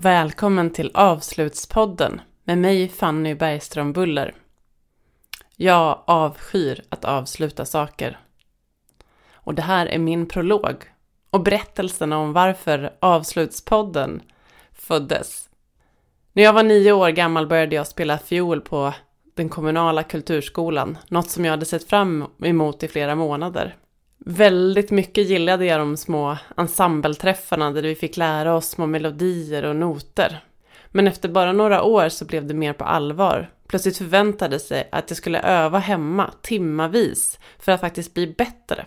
välkommen till Avslutspodden med mig Fanny Bergström Buller. Jag avskyr att avsluta saker. Och det här är min prolog och berättelsen om varför Avslutspodden föddes. När jag var nio år gammal började jag spela fiol på den kommunala kulturskolan, något som jag hade sett fram emot i flera månader. Väldigt mycket gillade jag de små ensembleträffarna där vi fick lära oss små melodier och noter. Men efter bara några år så blev det mer på allvar. Plötsligt förväntade sig att jag skulle öva hemma timmavis för att faktiskt bli bättre.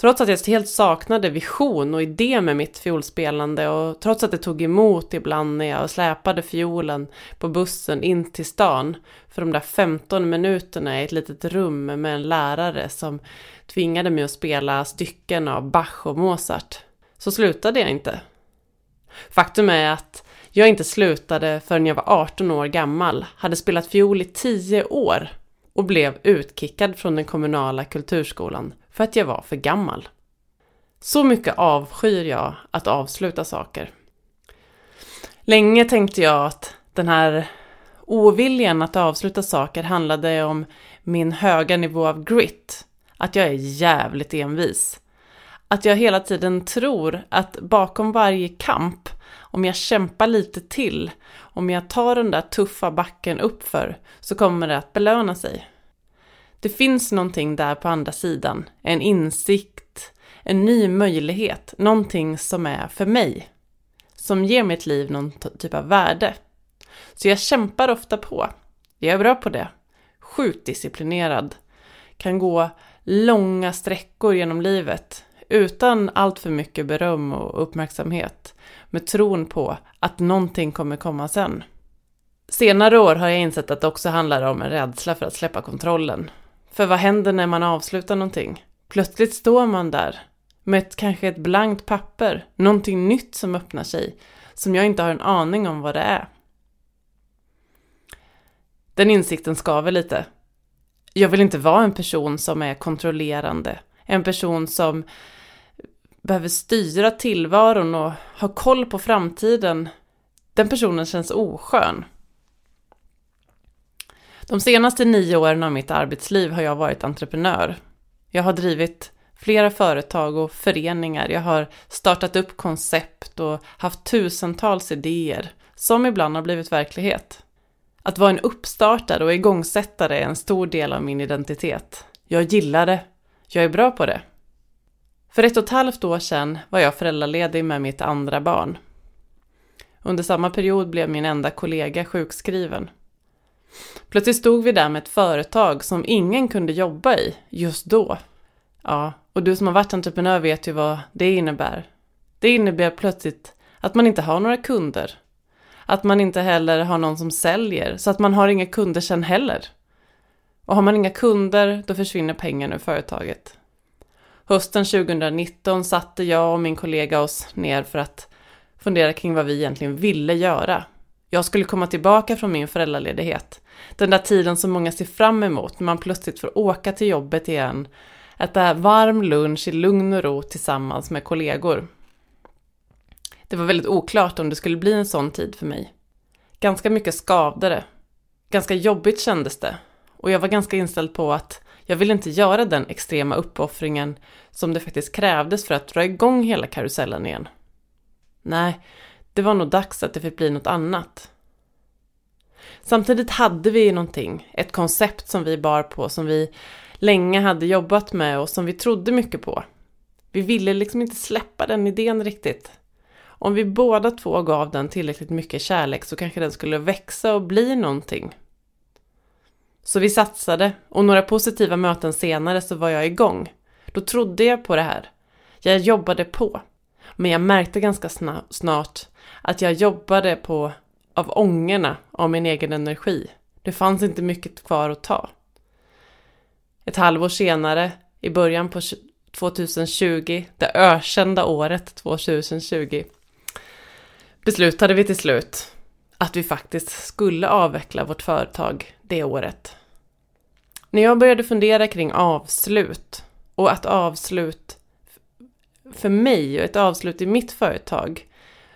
Trots att jag helt saknade vision och idé med mitt fiolspelande och trots att det tog emot ibland när jag släpade fiolen på bussen in till stan för de där 15 minuterna i ett litet rum med en lärare som tvingade mig att spela stycken av Bach och Mozart, så slutade jag inte. Faktum är att jag inte slutade förrän jag var 18 år gammal, hade spelat fiol i 10 år och blev utkickad från den kommunala kulturskolan för att jag var för gammal. Så mycket avskyr jag att avsluta saker. Länge tänkte jag att den här oviljan att avsluta saker handlade om min höga nivå av grit. Att jag är jävligt envis. Att jag hela tiden tror att bakom varje kamp, om jag kämpar lite till, om jag tar den där tuffa backen uppför, så kommer det att belöna sig. Det finns någonting där på andra sidan, en insikt, en ny möjlighet, någonting som är för mig, som ger mitt liv någon typ av värde. Så jag kämpar ofta på. Jag är bra på det. Sjukt disciplinerad. Kan gå långa sträckor genom livet utan allt för mycket beröm och uppmärksamhet med tron på att någonting kommer komma sen. Senare år har jag insett att det också handlar om en rädsla för att släppa kontrollen. För vad händer när man avslutar någonting? Plötsligt står man där med ett, kanske ett blankt papper, någonting nytt som öppnar sig, som jag inte har en aning om vad det är. Den insikten skaver lite. Jag vill inte vara en person som är kontrollerande, en person som behöver styra tillvaron och ha koll på framtiden. Den personen känns oskön. De senaste nio åren av mitt arbetsliv har jag varit entreprenör. Jag har drivit flera företag och föreningar. Jag har startat upp koncept och haft tusentals idéer som ibland har blivit verklighet. Att vara en uppstartare och igångsättare är en stor del av min identitet. Jag gillar det. Jag är bra på det. För ett och ett halvt år sedan var jag föräldraledig med mitt andra barn. Under samma period blev min enda kollega sjukskriven. Plötsligt stod vi där med ett företag som ingen kunde jobba i just då. Ja, och du som har varit entreprenör vet ju vad det innebär. Det innebär plötsligt att man inte har några kunder. Att man inte heller har någon som säljer, så att man har inga kunder sen heller. Och har man inga kunder, då försvinner pengarna ur företaget. Hösten 2019 satte jag och min kollega oss ner för att fundera kring vad vi egentligen ville göra. Jag skulle komma tillbaka från min föräldraledighet. Den där tiden som många ser fram emot när man plötsligt får åka till jobbet igen, äta varm lunch i lugn och ro tillsammans med kollegor. Det var väldigt oklart om det skulle bli en sån tid för mig. Ganska mycket skavde Ganska jobbigt kändes det. Och jag var ganska inställd på att jag ville inte göra den extrema uppoffringen som det faktiskt krävdes för att dra igång hela karusellen igen. Nej, det var nog dags att det fick bli något annat. Samtidigt hade vi någonting, ett koncept som vi bar på, som vi länge hade jobbat med och som vi trodde mycket på. Vi ville liksom inte släppa den idén riktigt. Om vi båda två gav den tillräckligt mycket kärlek så kanske den skulle växa och bli någonting. Så vi satsade och några positiva möten senare så var jag igång. Då trodde jag på det här. Jag jobbade på. Men jag märkte ganska snart att jag jobbade på av ångorna av min egen energi. Det fanns inte mycket kvar att ta. Ett halvår senare, i början på 2020, det ökända året 2020, beslutade vi till slut att vi faktiskt skulle avveckla vårt företag det året. När jag började fundera kring avslut och att avslut för mig och ett avslut i mitt företag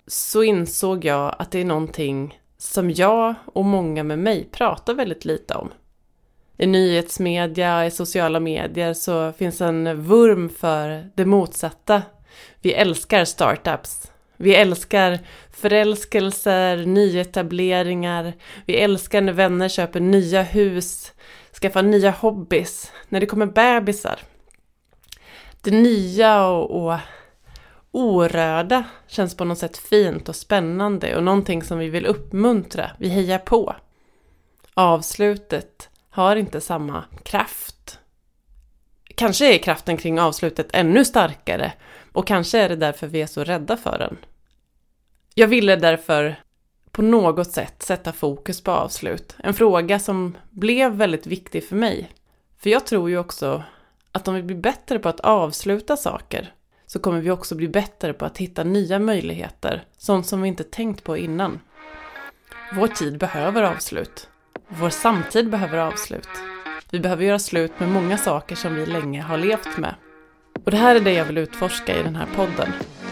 så insåg jag att det är någonting som jag och många med mig pratar väldigt lite om. I nyhetsmedia, i sociala medier så finns en vurm för det motsatta. Vi älskar startups. Vi älskar förälskelser, nyetableringar. Vi älskar när vänner köper nya hus, skaffar nya hobbys, när det kommer bebisar. Det nya och, och orörda känns på något sätt fint och spännande och någonting som vi vill uppmuntra, vi hejar på. Avslutet har inte samma kraft. Kanske är kraften kring avslutet ännu starkare och kanske är det därför vi är så rädda för den. Jag ville därför på något sätt sätta fokus på avslut. En fråga som blev väldigt viktig för mig. För jag tror ju också att om vi blir bättre på att avsluta saker så kommer vi också bli bättre på att hitta nya möjligheter, sånt som vi inte tänkt på innan. Vår tid behöver avslut. Vår samtid behöver avslut. Vi behöver göra slut med många saker som vi länge har levt med. Och det här är det jag vill utforska i den här podden.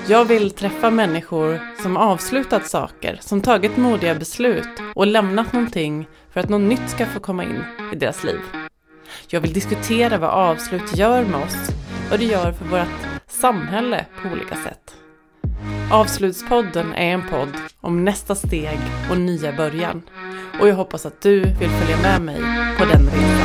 Jag vill träffa människor som avslutat saker, som tagit modiga beslut och lämnat någonting för att något nytt ska få komma in i deras liv. Jag vill diskutera vad avslut gör med oss, vad det gör för vårt samhälle på olika sätt. Avslutspodden är en podd om nästa steg och nya början. Och jag hoppas att du vill följa med mig på den resan.